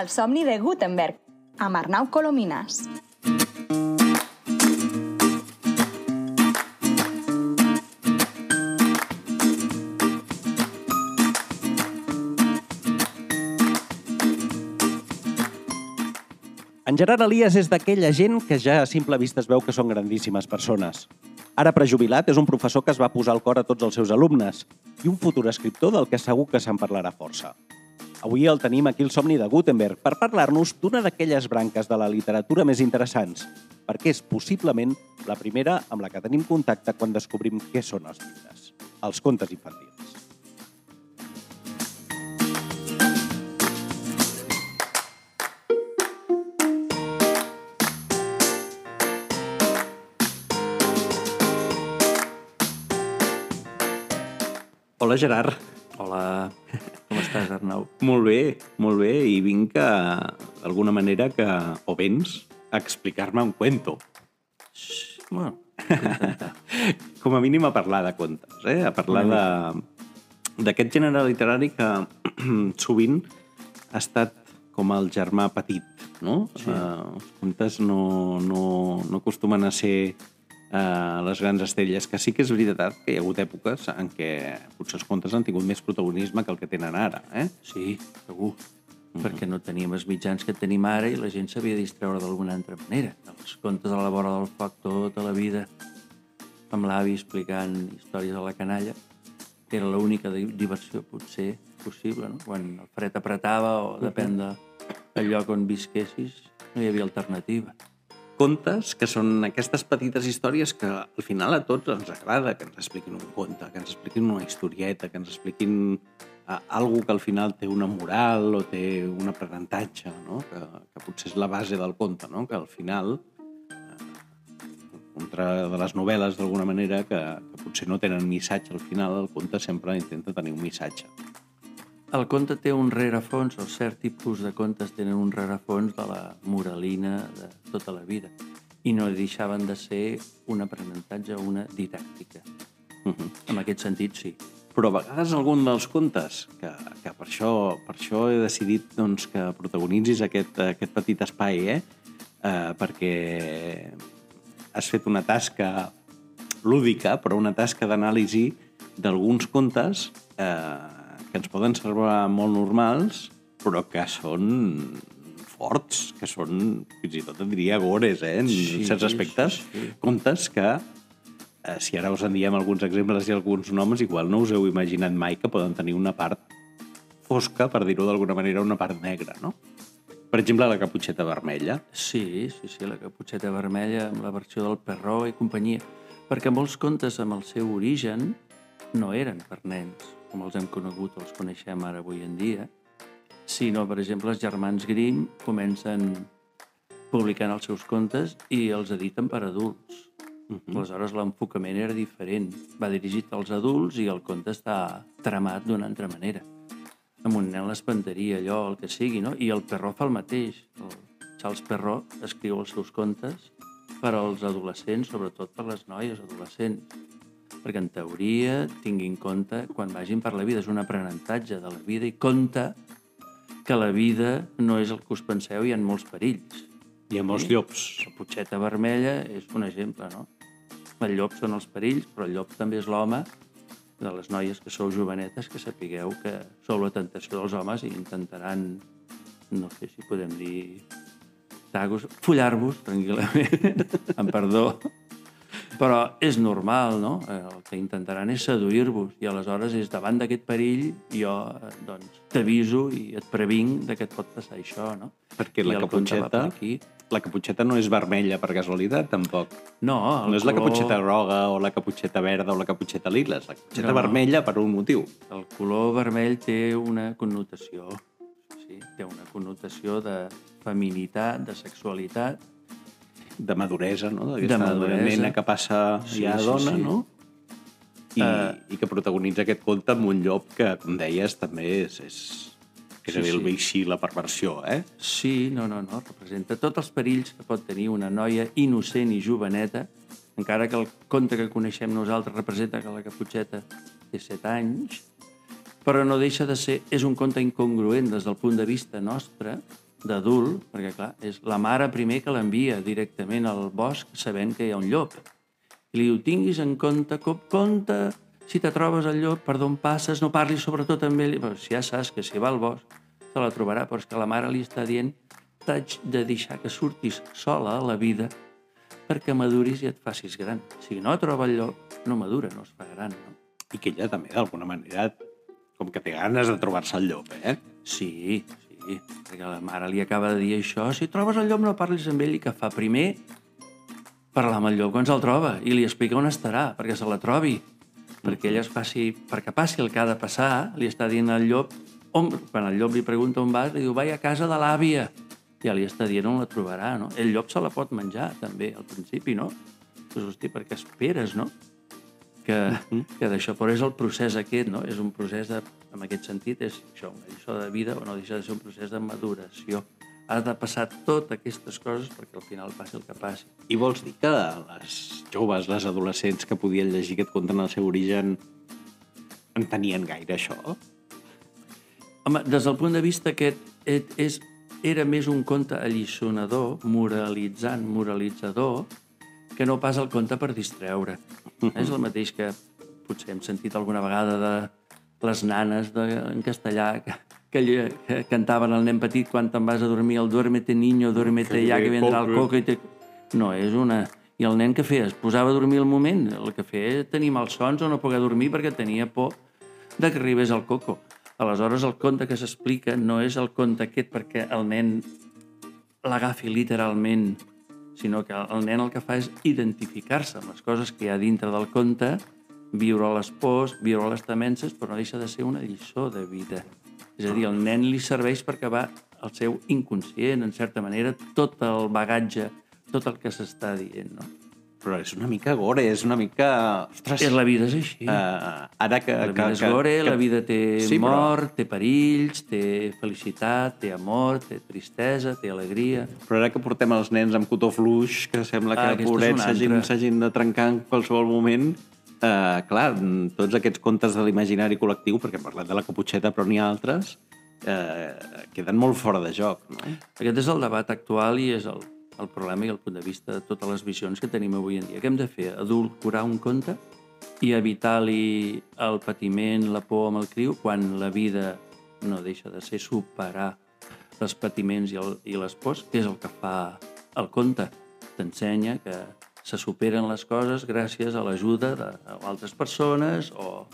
El somni de Gutenberg, amb Arnau Colomines. En Gerard Elias és d'aquella gent que ja a simple vista es veu que són grandíssimes persones. Ara prejubilat, és un professor que es va posar al cor a tots els seus alumnes i un futur escriptor del que segur que se'n parlarà força. Avui el tenim aquí el somni de Gutenberg per parlar-nos d'una d'aquelles branques de la literatura més interessants, perquè és possiblement la primera amb la que tenim contacte quan descobrim què són els llibres, els contes infantils. Hola, Gerard. Hola, estàs, Arnau? Molt bé, molt bé, i vinc a, d'alguna manera, que, o vens, a explicar-me un cuento. Xx, Bueno, Com a mínim a parlar de contes, eh? a parlar de d'aquest gènere literari que sovint ha estat com el germà petit, no? Sí. Uh, els contes no, no, no acostumen a ser uh, les grans estrelles, que sí que és veritat que hi ha hagut èpoques en què potser els contes han tingut més protagonisme que el que tenen ara, eh? sí, segur. Perquè no teníem els mitjans que tenim ara i la gent s'havia de distreure d'alguna altra manera. Els contes a la vora del foc tota la vida, amb l'avi explicant històries a la canalla, que era l'única di- diversió potser possible, no? Quan el fred apretava o depèn de, del lloc on visquessis, no hi havia alternativa. Contes que són aquestes petites històries que al final a tots ens agrada que ens expliquin un conte, que ens expliquin una historieta, que ens expliquin uh, algo que al final té una moral o té un aprenentatge, no? que, que potser és la base del conte, no? que al final, uh, contra de les novel·les d'alguna manera, que, que potser no tenen missatge al final, el conte sempre intenta tenir un missatge. El conte té un rerefons, o cert tipus de contes tenen un rerefons de la moralina de tota la vida i no deixaven de ser un aprenentatge o una didàctica. Uh -huh. En aquest sentit, sí. Però a vegades algun dels contes, que, que per, això, per això he decidit doncs, que protagonitzis aquest, aquest petit espai, eh? Eh, perquè has fet una tasca lúdica, però una tasca d'anàlisi d'alguns contes eh, que ens poden semblar molt normals, però que són forts, que són, fins i tot en diria gores, eh? en Sí, certs aspectes. sí, sí. Contes que eh, si ara us en diem alguns exemples i alguns noms, igual no us heu imaginat mai que poden tenir una part fosca, per dir-ho d'alguna manera, una part negra, no? Per exemple, la caputxeta vermella. Sí, sí, sí, la caputxeta vermella amb la versió del Perró i companyia. Perquè molts contes amb el seu origen no eren per nens, com els hem conegut o els coneixem ara avui en dia, sinó, per exemple, els germans Grimm comencen publicant els seus contes i els editen per adults. Uh -huh. Aleshores, l'enfocament era diferent. Va dirigit als adults i el conte està tramat d'una altra manera. Amb un nen l'espantaria, allò, el que sigui, no? I el Perró fa el mateix. El Charles Perró escriu els seus contes per als adolescents, sobretot per les noies adolescents. Perquè, en teoria, tingui en compte quan vagin per la vida. És un aprenentatge de la vida i compta que la vida no és el que us penseu, hi ha molts perills. Hi ha molts Sí. llops. La potxeta vermella és un exemple, no? El llop són els perills, però el llop també és l'home de les noies que sou jovenetes, que sapigueu que sou la tentació dels homes i intentaran, no sé si podem dir, tagos, follar-vos tranquil·lament, amb perdó. Però és normal, no? Eh, El que intentaran és seduir-vos i aleshores és davant d'aquest perill jo eh, doncs, t'aviso i et previnc de que et pot passar això, no? Perquè I la caputxeta, aquí. la caputxeta no és vermella per casualitat, tampoc. No, no és la color- caputxeta groga o la caputxeta verda o la caputxeta lila, és la caputxeta No. vermella per un motiu. El color vermell té una connotació, sí, té una connotació de feminitat, de sexualitat, De maduresa, no? De maduresa. nena que passa Sí, ja a sí, dona, sí. no? I, Eh. I que protagonitza aquest conte amb un llop que, com deies, també és... és que Sí, sí, el sí. bé així la perversió, eh? Sí, no, no, no, representa tots els perills que pot tenir una noia innocent i joveneta, encara que el conte que coneixem nosaltres representa que la caputxeta té 7 anys, però no deixa de ser... És un conte incongruent des del punt de vista nostre, d'adult, perquè, clar, és la mare primer que l'envia directament al bosc sabent que hi ha un llop. I li diu, tinguis en compte, cop compte, si te trobes el llop, per d'on passes, no parlis sobretot amb ell. Però si ja saps que si va al bosc, te la trobarà, però és que la mare li està dient t'haig de deixar que surtis sola a la vida perquè maduris i et facis gran. Si no troba el llop, no madura, no es fa gran, no? I que ella també, d'alguna manera, com que té ganes de trobar-se el llop, eh? Sí, sí, perquè la mare li acaba de dir això. Si trobes el llop no parlis amb ell i que fa primer parlar amb el llop quan se'l troba i li explica on estarà, perquè se la trobi. Perquè ella es faci, perquè passi el que ha de passar, li està dient al llop, on, quan el llop li pregunta on vas, li diu, vaig a casa de l'àvia. Ja li està dient on la trobarà, no? El llop se la pot menjar, també, al principi, no? Doncs, hosti, perquè esperes, no? Que, que d'això, però és el procés aquest, no? És un procés, de, en aquest sentit, és això, una lliçó de vida, o no deixa de ser un procés de maduració. Has de passar totes aquestes coses perquè al final passi el que passi. I vols dir que les joves, les adolescents que podien llegir aquest conte en el seu origen entenien gaire això? Home, des del punt de vista aquest, et- és, era més un conte alliçonador, moralitzant, moralitzador, que no pas el conte per distreure. És el mateix que potser hem sentit alguna vegada de les nanes de, en castellà que, que, que cantaven al nen petit quan te'n vas a dormir, el duérmete niño, duérmete ya, que vendrà el coco. i te... No, és una... I el nen que feia? Es posava a dormir al moment. El que feia era tenir malsons o no poder dormir perquè tenia por de que arribés el coco. Aleshores, el conte que s'explica no és el conte aquest perquè el nen l'agafi literalment, sinó que el nen el que fa és identificar-se amb les coses que hi ha dintre del conte, viure les pors, viure les temences, però no deixa de ser una lliçó de vida. És a dir, el nen li serveix per acabar el seu inconscient, en certa manera, tot el bagatge, tot el que s'està dient, no? Però és una mica gore, és una mica... Ostres, És la vida és així. uh, ara que... La vida que, és gore, la vida té Sí, però- mort, té perills, té felicitat, té amor, té tristesa, té alegria. Però ara que portem els nens amb cotó fluix, que sembla Ah, que és pobrets s'hagin de trencar en qualsevol moment, eh, clar, tots aquests contes de l'imaginari col·lectiu, perquè hem parlat de la caputxeta però n'hi ha altres, eh, queden molt fora de joc. No? Aquest és el debat actual i és el, el problema i el punt de vista de totes les visions que tenim avui en dia. Què hem de fer? Adulcorar un conte i evitar-li el patiment, la por amb el criu, quan la vida no deixa de ser superar els patiments i, el, i les pors, que és el que fa el conte. T'ensenya que se superen les coses gràcies a l'ajuda d'altres persones o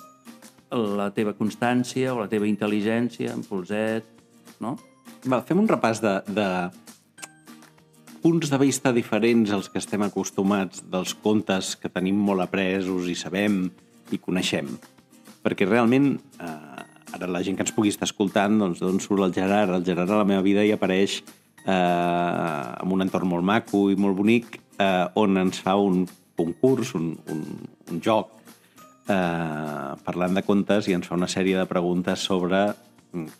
la teva constància o la teva intel·ligència, en polset, no? Va, fem un repàs de, de punts de vista diferents als que estem acostumats dels contes que tenim molt apresos i sabem i coneixem. Perquè realment, eh, ara la gent que ens pugui estar escoltant, doncs d'on surt el Gerard? El Gerard a la meva vida hi apareix eh, en un entorn molt maco i molt bonic eh, on ens fa un concurs, un, un, un joc, eh, parlant de contes i ens fa una sèrie de preguntes sobre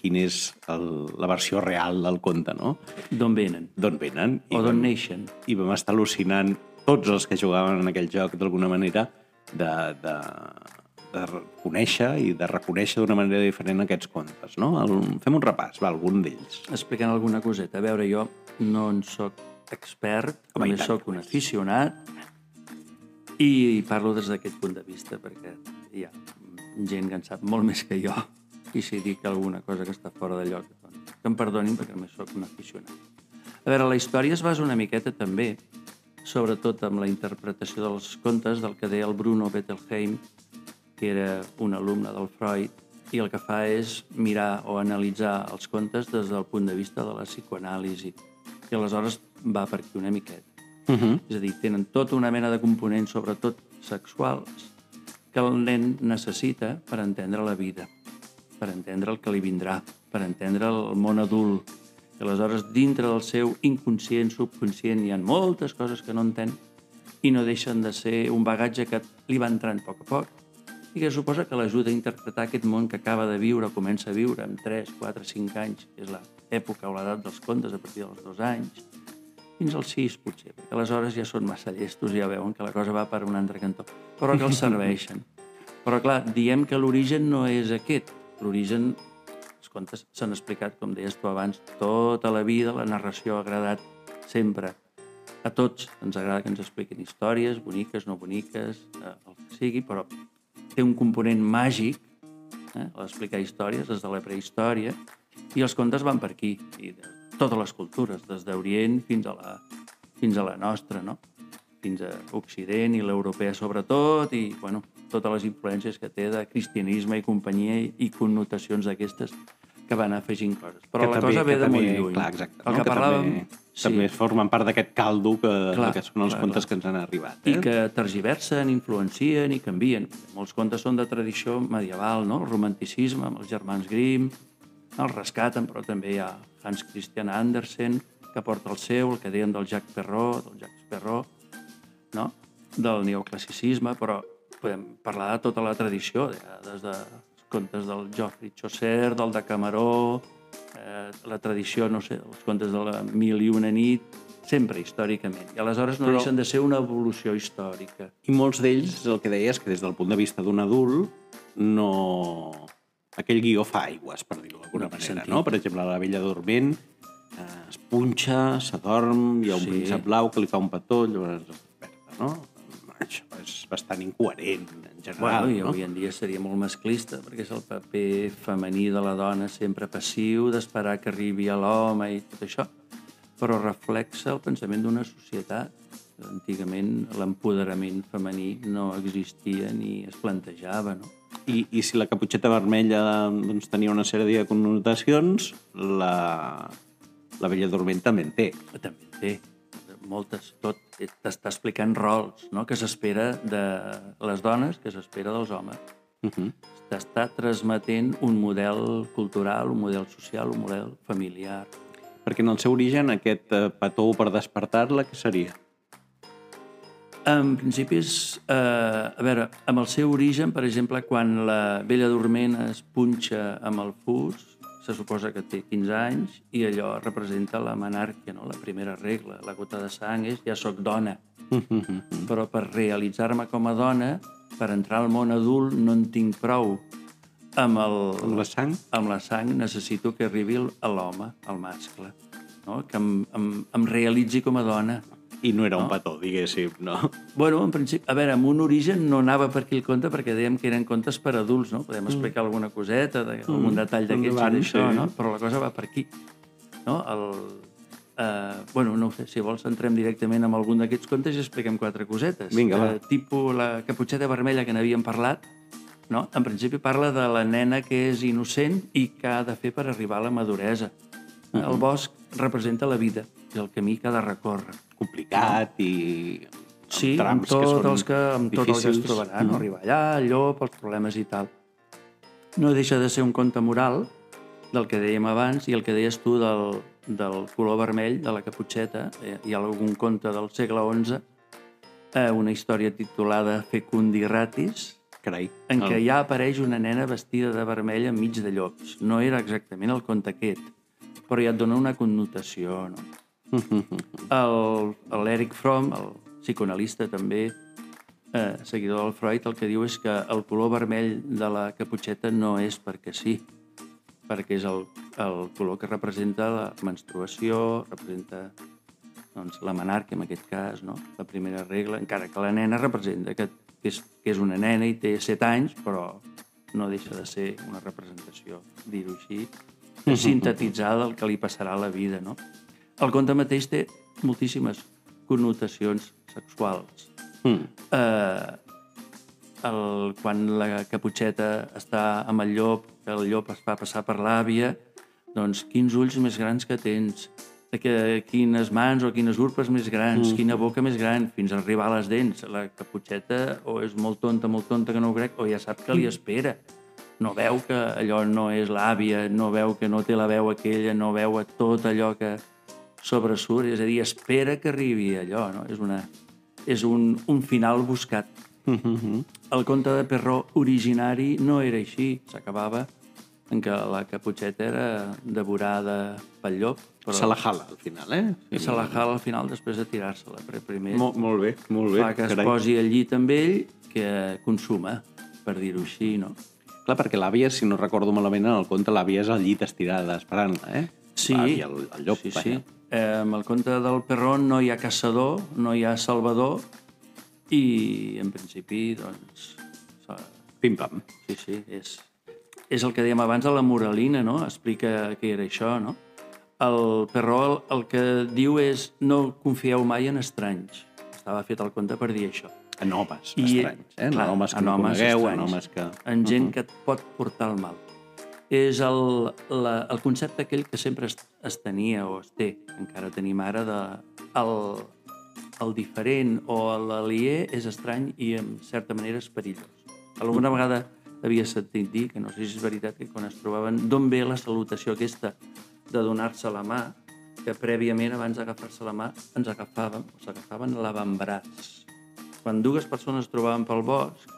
quina és el, la versió real del conte, no? D'on venen? D'on venen. O d'on neixen? I vam estar al·lucinant tots els que jugaven en aquell joc d'alguna manera de, de, de conèixer i de reconèixer d'una manera diferent aquests contes, no? El, fem un repàs, va, algun d'ells. Explicant alguna coseta. A veure, jo no en sóc expert, Home, i només sóc un aficionat i parlo des d'aquest punt de vista perquè hi ha gent que en sap molt més que jo i si dic alguna cosa que està fora de lloc, doncs que em perdonin perquè només sóc un aficionat. A veure, la història es basa una miqueta també, sobretot amb la interpretació dels contes del que deia el Bruno Bettelheim, que era un alumne del Freud, i el que fa és mirar o analitzar els contes des del punt de vista de la psicoanàlisi. I aleshores va per aquí una miqueta. Uh -huh. És a dir, tenen tota una mena de components, sobretot sexuals, que el nen necessita per entendre la vida, per entendre el que li vindrà, per entendre el món adult. I aleshores, dintre del seu inconscient, subconscient, hi ha moltes coses que no entén i no deixen de ser un bagatge que li va entrant a poc a poc i que suposa que l'ajuda a interpretar aquest món que acaba de viure, comença a viure amb 3, 4, 5 anys, que és l'època o l'edat dels contes, a partir dels dos anys, fins als 6, potser, perquè aleshores ja són massa llestos i ja veuen que la cosa va per un altre cantó, però que els serveixen. Però, clar, diem que l'origen no és aquest, l'origen, els contes s'han explicat, com deies tu abans, tota la vida, la narració ha agradat sempre. A tots ens agrada que ens expliquin històries, boniques, no boniques, eh, el que sigui, però té un component màgic, eh, l'explicar històries des de la prehistòria, i els contes van per aquí, i de totes les cultures, des d'Orient fins, a la, fins a la nostra, no? fins a Occident i l'europea sobretot, i bueno, totes les influències que té de cristianisme i companyia i, connotacions d'aquestes que van afegint coses. Però Que la també- cosa ve que de molt també- lluny. Clar, exacte. El no? que, parlàvem... També, també formen part d'aquest caldo que, Clar, que són els clar, contes clar. que ens han arribat. Eh? i que tergiversen, influencien i canvien. Molts contes són de tradició medieval, no? el romanticisme amb els germans Grimm, el rescaten, però també hi ha Hans Christian Andersen, que porta el seu, el que deien del Jacques Perrault, del Jacques Perrault, no? del neoclassicisme, però podem parlar de tota la tradició, de- des de contes del Geoffrey Chaucer, del de Camaró, eh, la tradició, no sé, els contes de la Mil i una nit, sempre històricament. I aleshores no Però- deixen de ser una evolució històrica. I molts d'ells, el que deies, que des del punt de vista d'un adult, no... Aquell guió fa aigües, per dir-ho d'alguna No manera, sentit. no? Per exemple, la vella dorment eh, es punxa, s'adorm, hi ha un Sí. príncep blau que li fa un petó, llavors es desperta, no? Això és bastant incoherent, en general, Bueno, i no? avui en dia seria molt masclista, perquè és el paper femení de la dona sempre passiu, d'esperar que arribi a l'home i tot això, però reflexa el pensament d'una societat. Antigament l'empoderament femení no existia ni es plantejava, no? I, I si la caputxeta vermella doncs, tenia una sèrie de connotacions, la, la vella dorment també en té. També en té moltes, tot t'està explicant rols no? que s'espera de les dones, que s'espera dels homes. Uh -huh. T'està transmetent un model cultural, un model social, un model familiar. Perquè en el seu origen aquest eh, petó per despertar-la, què seria? En principi és... Eh, a veure, amb el seu origen, per exemple, quan la vella dorment es punxa amb el fus, se suposa que té 15 anys i allò representa la menàrquia, no? la primera regla. La gota de sang és ja sóc dona. Però per realitzar-me com a dona, per entrar al món adult, no en tinc prou. Amb, el, Amb la sang? amb la sang necessito que arribi a l'home, al mascle, no? que em, em, em realitzi com a dona. I no era un petó, diguéssim, no? Bueno, en principi, a veure, amb un origen no anava per aquí el conte perquè dèiem que eren contes per adults, no? Podem explicar alguna coseta, de, algun detall d'aquests i Endavant, d'això, sí. no? Però la cosa va per aquí, no? El, eh, bueno, no ho sé, si vols entrem directament amb algun d'aquests contes i expliquem quatre cosetes. Vinga, va. Eh, tipus la caputxeta vermella que n'havíem parlat, no? En principi parla de la nena que és innocent i que ha de fer per arribar a la maduresa. El bosc representa la vida, és el camí que ha de recórrer. Complicat i... amb Sí, amb tot, són els que, amb tot el que es trobarà, no? arribar allà, el llop, els problemes i tal. No deixa de ser un conte moral del que dèiem abans i el que deies tu del, del color vermell de la caputxeta. Eh, Hi ha algun conte del segle XI, eh, una història titulada Fecundi Ratis, Carai. en què ja apareix una nena vestida de vermell enmig de llops. No era exactament el conte aquest, però ja et dona una connotació, no? L'Eric Fromm, el psicoanalista també, eh, seguidor del Freud, el que diu és que el color vermell de la caputxeta no és perquè sí, perquè és el, el color que representa la menstruació, representa doncs, la menarca, en aquest cas, no? la primera regla, encara que la nena representa que, que, és, que és una nena i té 7 anys, però no deixa de ser una representació, dir-ho així, sintetitzada del que li passarà a la vida. No? El conte mateix té moltíssimes connotacions sexuals. Mm. Eh, el, quan la caputxeta està amb el llop, que el llop es fa passar per l'àvia, doncs quins ulls més grans que tens, de que, quines mans o quines urpes més grans, mm. quina boca més gran, fins a arribar a les dents. La caputxeta o és molt tonta, molt tonta, que no ho crec, o ja sap que li espera. No veu que allò no és l'àvia, no veu que no té la veu aquella, no veu tot allò que sobresurt, és a dir, espera que arribi allò, no? És, una, és un, un final buscat. El conte de Perró originari no era així, s'acabava en què la caputxeta era devorada pel llop, però Se la jala, al final, eh? i se la jala al final després de tirar-se-la, primer Molt, molt bé, molt bé. fa que es carai. posi al llit amb ell que consuma, per dir-ho així, no? Clar, perquè l'àvia, si no recordo malament, en el conte l'àvia és al llit estirada, esperant-la, eh? Sí, L'àvia, el, el llop, sí, sí. Eh, amb el conte del Perron no hi ha caçador, no hi ha salvador i, en principi, doncs... Pim-pam. Sí, sí, és, és el que dèiem abans de la moralina, no? Explica què era això, no? El Perró el, el que diu és no confieu mai en estranys. Estava fet el conte per dir això. En homes I- estranys, eh? clar, en homes que en no homes conegueu, en estranys. homes que... En gent que et pot portar el mal. És el, la, el concepte aquell que sempre es, es tenia o es té, encara tenim ara, de el, el diferent o l'aliè és estrany i en certa manera és perillós. Alguna vegada havia sentit dir, que no sé si és veritat, que quan es trobaven d'on ve la salutació aquesta de donar-se la mà, que prèviament, abans d'agafar-se la mà, ens agafàvem, o s'agafaven l'avantbraç. Quan dues persones es trobaven pel bosc,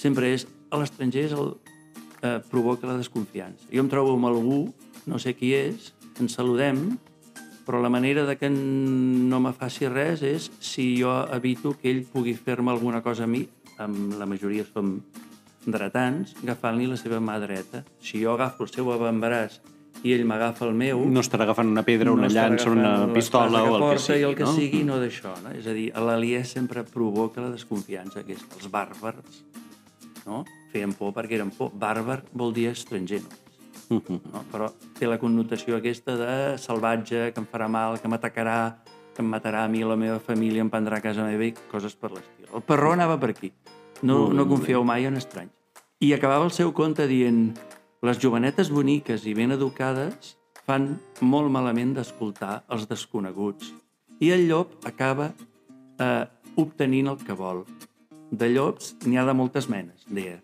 sempre és, a l'estranger és el, eh, provoca la desconfiança. Jo em trobo amb algú, no sé qui és, ens saludem, però la manera de que no me faci res és si jo evito que ell pugui fer-me alguna cosa a mi, amb la majoria som dretans, agafant-li la seva mà dreta. Si jo agafo el seu avantbraç i ell m'agafa el meu... No estarà agafant una pedra, una estarà llança, una pistola o el que sigui, i el que no? sigui, no d'això. No? És a dir, l'aliè sempre provoca la desconfiança aquesta. Els bàrbars no? feien por perquè eren por. Bàrbar vol dir estranger, no? no? però té la connotació aquesta de salvatge, que em farà mal, que m'atacarà, que em matarà a mi la meva família, em prendrà a casa meva i coses per l'estil. El perró anava per aquí. No, no confieu mai en estranys. I acabava el seu conte dient les jovenetes boniques i ben educades fan molt malament d'escoltar els desconeguts. I el llop acaba eh, obtenint el que vol. De llops n'hi ha de moltes menes, deia.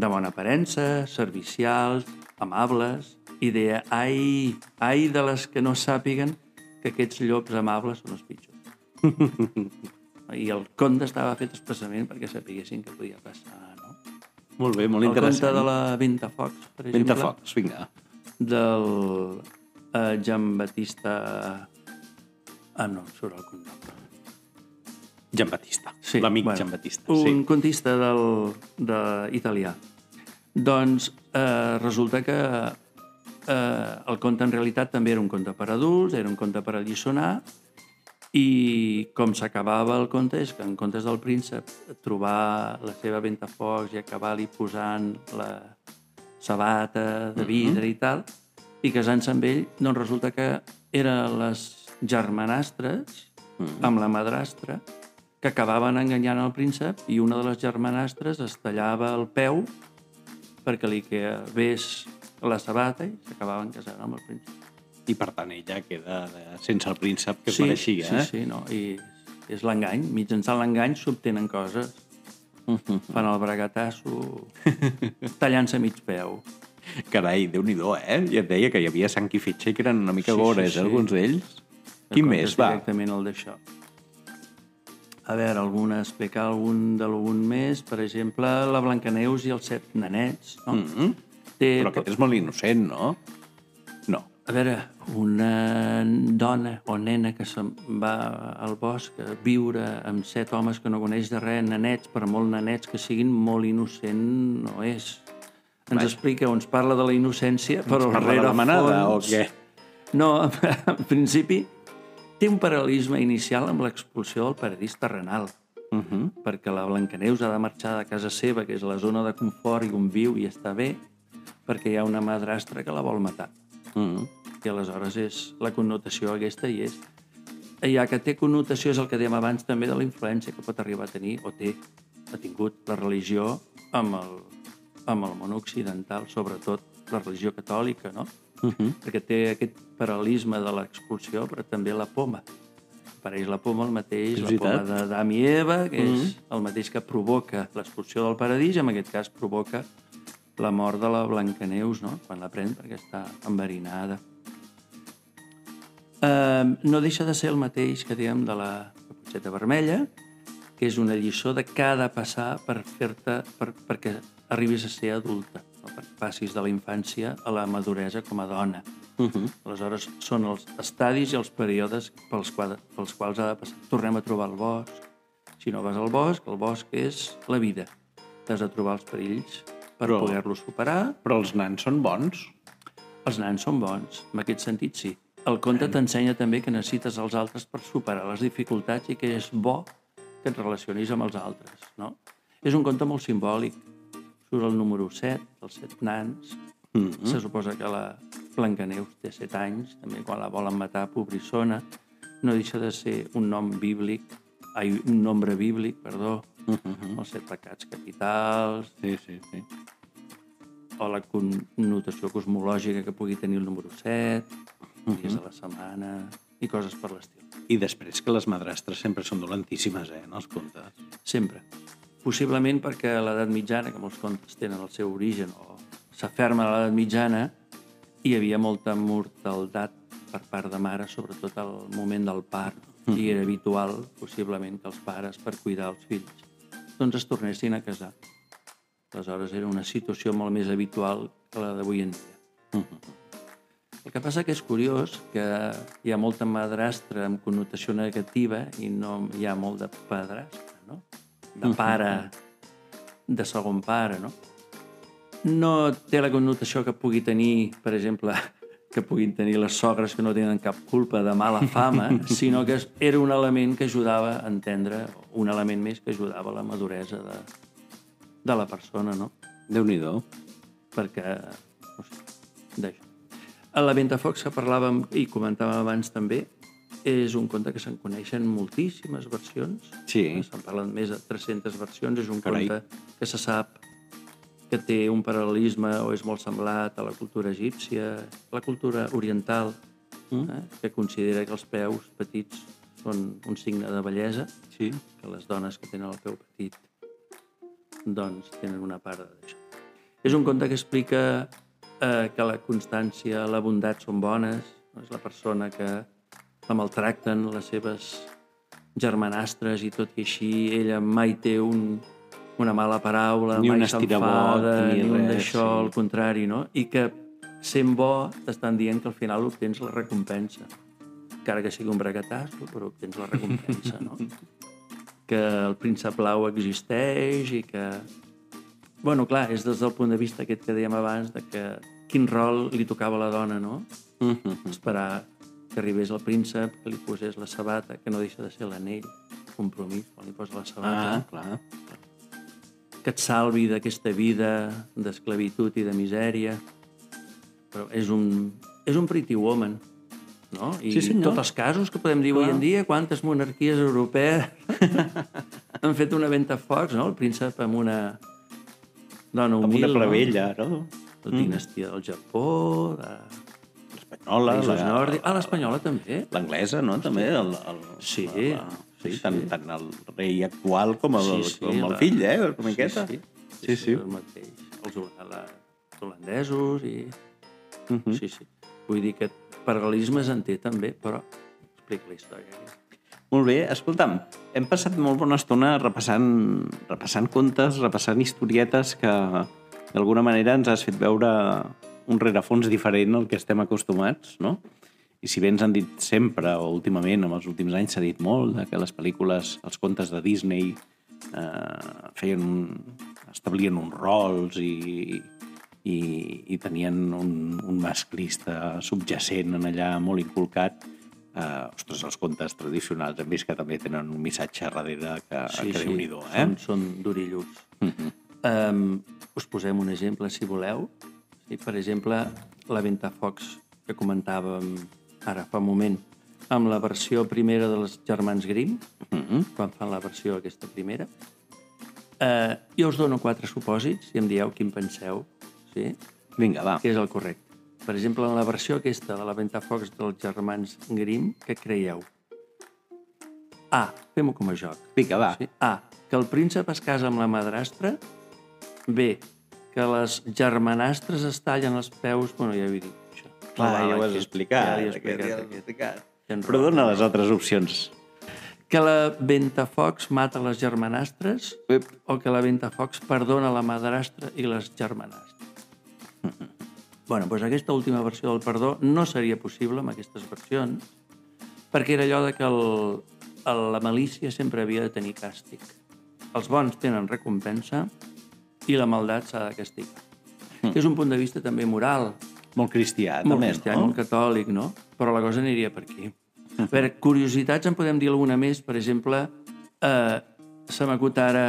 De bona aparença, servicials, amables, i deia, ai, ai de les que no sàpiguen que aquests llops amables són els pitjors. I el conte estava fet expressament perquè sapiguessin què podia passar, no? Molt bé, molt El conte interessant. de la Ventafocs, per exemple, Ventafocs, vinga. del eh, Jean Batista... Ah, no, surt el cognom. Jean Batista, Sí, l'amic bueno, Jean Batista. Un Sí. contista del, de italià. Doncs eh, resulta que eh, el conte en realitat també era un conte per adults, era un conte per alliçonar, i com s'acabava el conte és que en comptes del príncep trobar la seva ventafocs i acabar-li posant la sabata de vidre i tal, i casant-se amb ell, doncs resulta que eren les germanastres amb la madrastra que acabaven enganyant el príncep i una de les germanastres es tallava el peu perquè li quedés la sabata i s'acabaven casant amb el príncep. I per tant ella queda sense el príncep que es mereixia, sí, eh? sí, no? I és l'engany. Mitjançant l'engany s'obtenen coses. Fan el bragatasso tallant-se mig peu. Carai, déu nhi eh? Ja et deia que hi havia sang i fitxa i que eren una mica Sí, sí, gores, sí. eh, alguns d'ells. Conte més, és va? Directament el d'això. A veure, alguna, explicar algun d'algun més. Per exemple, la Blancaneus i els set nanets. No? Mm -hmm. Té, Però aquest és molt innocent, no? No. A veure, una dona o nena que se'n va al bosc a viure amb set homes que no coneix de res, nanets, per molt nanets que siguin, molt innocent no és. Ens Vaja. explica o ens parla de la innocència, però Parla al de la manada o fons... què? No, en principi té un paral·lelisme inicial amb l'expulsió del paradís terrenal, Uh -huh. perquè la Blancaneus ha de marxar de casa seva, que és la zona de confort i on viu i està bé, perquè hi ha una madrastra que la vol matar. uh -huh. I aleshores és la connotació aquesta i és. Ja que té connotació és el que dèiem abans també de la influència que pot arribar a tenir, o té, ha tingut la religió amb el, amb el món occidental, sobretot la religió catòlica, no? Uh -huh. Perquè té aquest paral·lelisme de l'expulsió, però també la poma. Apareix la poma el mateix, És la poma d'Adam i Eva, que és el mateix que provoca l'expulsió del paradís, en aquest cas provoca la mort de la Blancaneus, no? quan la pren perquè està enverinada. Eh, no deixa de ser el mateix que dèiem de la caputxeta vermella, que és una lliçó de què ha de passar per fer-te per, perquè arribis a ser adulta, passis de la infància a la maduresa com a dona. Uh -huh. Aleshores, són els estadis i els períodes pels, quals, pels quals ha de passar. Tornem a trobar el bosc. Si no vas al bosc, el bosc és la vida. T'has de trobar els perills per Però- poder-lo superar. Però els nans són bons. Els nans són bons, en aquest sentit sí. El conte t'ensenya també que necessites els altres per superar les dificultats i que és bo que et relacionis amb els altres, no? És un conte molt simbòlic. Surt el número 7, els set nans. Mm -hmm. Se suposa que la Blancaneus té 7 anys, també quan la volen matar, pobrissona. No deixa de ser un nom bíblic, ai, un nombre bíblic, perdó, mm -hmm. els set pecats capitals, Sí, sí, sí. o la connotació cosmològica que pugui tenir el número 7, dies de la setmana i coses per l'estil. I després que les madrastres sempre són dolentíssimes, eh, en els contes. Sempre. Possiblement perquè l'edat mitjana, que molts contes tenen el seu origen o s'aferma a l'edat mitjana, hi havia molta mortaldat per part de mare, sobretot al moment del part, i era habitual, possiblement, que els pares, per cuidar els fills, doncs es tornessin a casar. Aleshores era una situació molt més habitual que la d'avui en dia. El que passa que és curiós que hi ha molta madrastra amb connotació negativa i no hi ha molt de padrastre, no? De pare, de segon pare, no? No té la connotació que pugui tenir, per exemple, que puguin tenir les sogres que no tenen cap culpa de mala fama, sinó que era un element que ajudava a entendre, un element més que ajudava a la maduresa de, de la persona, no? Déu-n'hi-do. perquè, no sé, d'això. A la Ventafocs que parlàvem i comentàvem abans també, és un conte que se'n coneixen moltíssimes versions. Sí. Se'n parlen més de 300 versions. És un Carai. conte que se sap que té un paral·lelisme o és molt semblat a la cultura egípcia, la cultura oriental, Mm. eh, que considera que els peus petits són un signe de bellesa, Sí. que les dones que tenen el peu petit doncs tenen una part d'això. És un conte que explica eh, que la constància, la bondat són bones, no? és la persona que la maltracten les seves germanastres i tot i així ella mai té un, una mala paraula, Ni mai s'enfada, ni ni un d'això, sí. al contrari, no? I que sent bo t'estan dient que al final obtens la recompensa. Encara que sigui un braguetasso, però obtens la recompensa, no? que el príncep blau existeix i que... Bueno, clar, és des del punt de vista aquest que dèiem abans de que quin rol li tocava a la dona, no? Mm -hmm. Esperar que arribés el príncep, que li posés la sabata, que no deixa de ser l'anell, compromís, quan li posa la sabata, Ah, clar. que et salvi d'aquesta vida d'esclavitud i de misèria. Però és un, és un pretty woman, no? I Sí, senyor. tots els casos que podem dir avui Clar. en dia, quantes monarquies europees han fet una ventafocs, no? El príncep amb una dona Amb humil, una plebella, no? no? La dinastia del Japó, de L'espanyola, països la- nòrdics... Ah, l'espanyola també. l'anglesa, no? També. El, el, Sí, la, sí, sí, tant, sí. tant el rei actual com el, Sí, sí, com el la- fill, eh? Una miqueta. Sí, Sí, sí. sí. El mateix. Els hola- holandesos i... Mhm. Sí, sí. Vull dir que paral·lelismes en té també, però explica la història. Molt bé, escolta'm, hem passat molt bona estona repassant, repassant contes, repassant historietes que d'alguna manera ens has fet veure un rerefons diferent al que estem acostumats, no? I si bé ens han dit sempre, o últimament, en els últims anys s'ha dit molt, que les pel·lícules, els contes de Disney eh, feien un, establien uns rols i, i, i tenien un, un masclista subjacent en allà molt inculcat, eh, ostres, els contes tradicionals hem vist que també tenen un missatge darrere que, sí, que sí. déu-n'hi-do, eh? Són, són durilluts. Mm -hmm. Um, us posem un exemple, si voleu. Sí, per exemple, la Ventafocs que comentàvem ara fa un moment, amb la versió primera dels germans Grimm, Mm -hmm. quan fan la versió aquesta primera. Uh, jo us dono quatre supòsits i em dieu quin penseu, sí? Vinga, va. que és el correcte. Per exemple, en la versió aquesta de la Ventafocs dels germans Grimm, què creieu? A. Fem-ho com a joc. Vinga, va. Sí? A. Que el príncep es casa amb la madrastra. B. Que les germanastres es tallen els peus... Bueno, ja ho he dit, això. Clar, No val ja ho has aquest. explicat. Ja l'he aquest, explicat, ja explicat. Però dona les altres opcions. Que la Ventafocs mata les germanastres Ep. o que la Ventafocs perdona la madrastra i les germanastres. bueno, doncs aquesta última versió del perdó no seria possible amb aquestes versions perquè era allò de que el, el, la malícia sempre havia de tenir càstig. Els bons tenen recompensa i la maldat s'ha de castigar. Mm. És un punt de vista també moral, Molt cristià, molt també, cristià, no? molt catòlic, no? Però la cosa aniria per aquí. A veure, curiositats en podem dir alguna més. Per exemple, eh, se m'acut ara,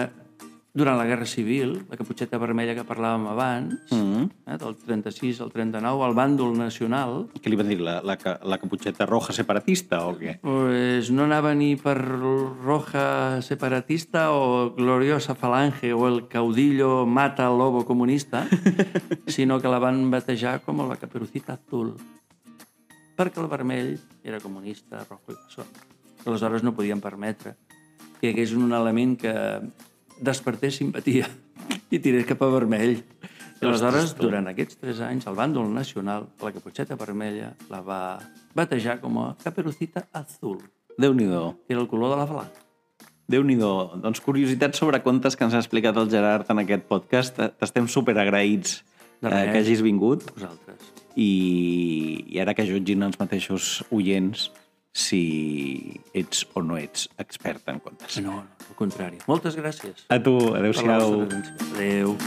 durant la Guerra Civil, la caputxeta vermella que parlàvem abans, Mm. eh, del 36 al 39, el bàndol nacional, Què li van dir? La, la, la caputxeta roja separatista o què? pues no anava ni per roja separatista o gloriosa falange o el caudillo mata al lobo comunista, sinó que la van batejar com la caperucita azul, perquè el vermell era comunista, rojo i bessó. Aleshores no podien permetre que hagués un element que despertés simpatia i tirés cap a vermell. I aleshores, durant aquests tres anys, el bàndol nacional, la caputxeta vermella, la va batejar com a caperucita azul, Déu-n'hi-do. que era el color de la falange. déu nhi Doncs curiositats sobre contes que ens ha explicat el Gerard en aquest podcast. T'estem super agraïts De eh, que hagis vingut Vosaltres. i, i ara que jutgin els mateixos oients si ets o no ets expert en contes. No, al contrari. Moltes gràcies A tu, adeu-siau. vostra atenció. Adéu.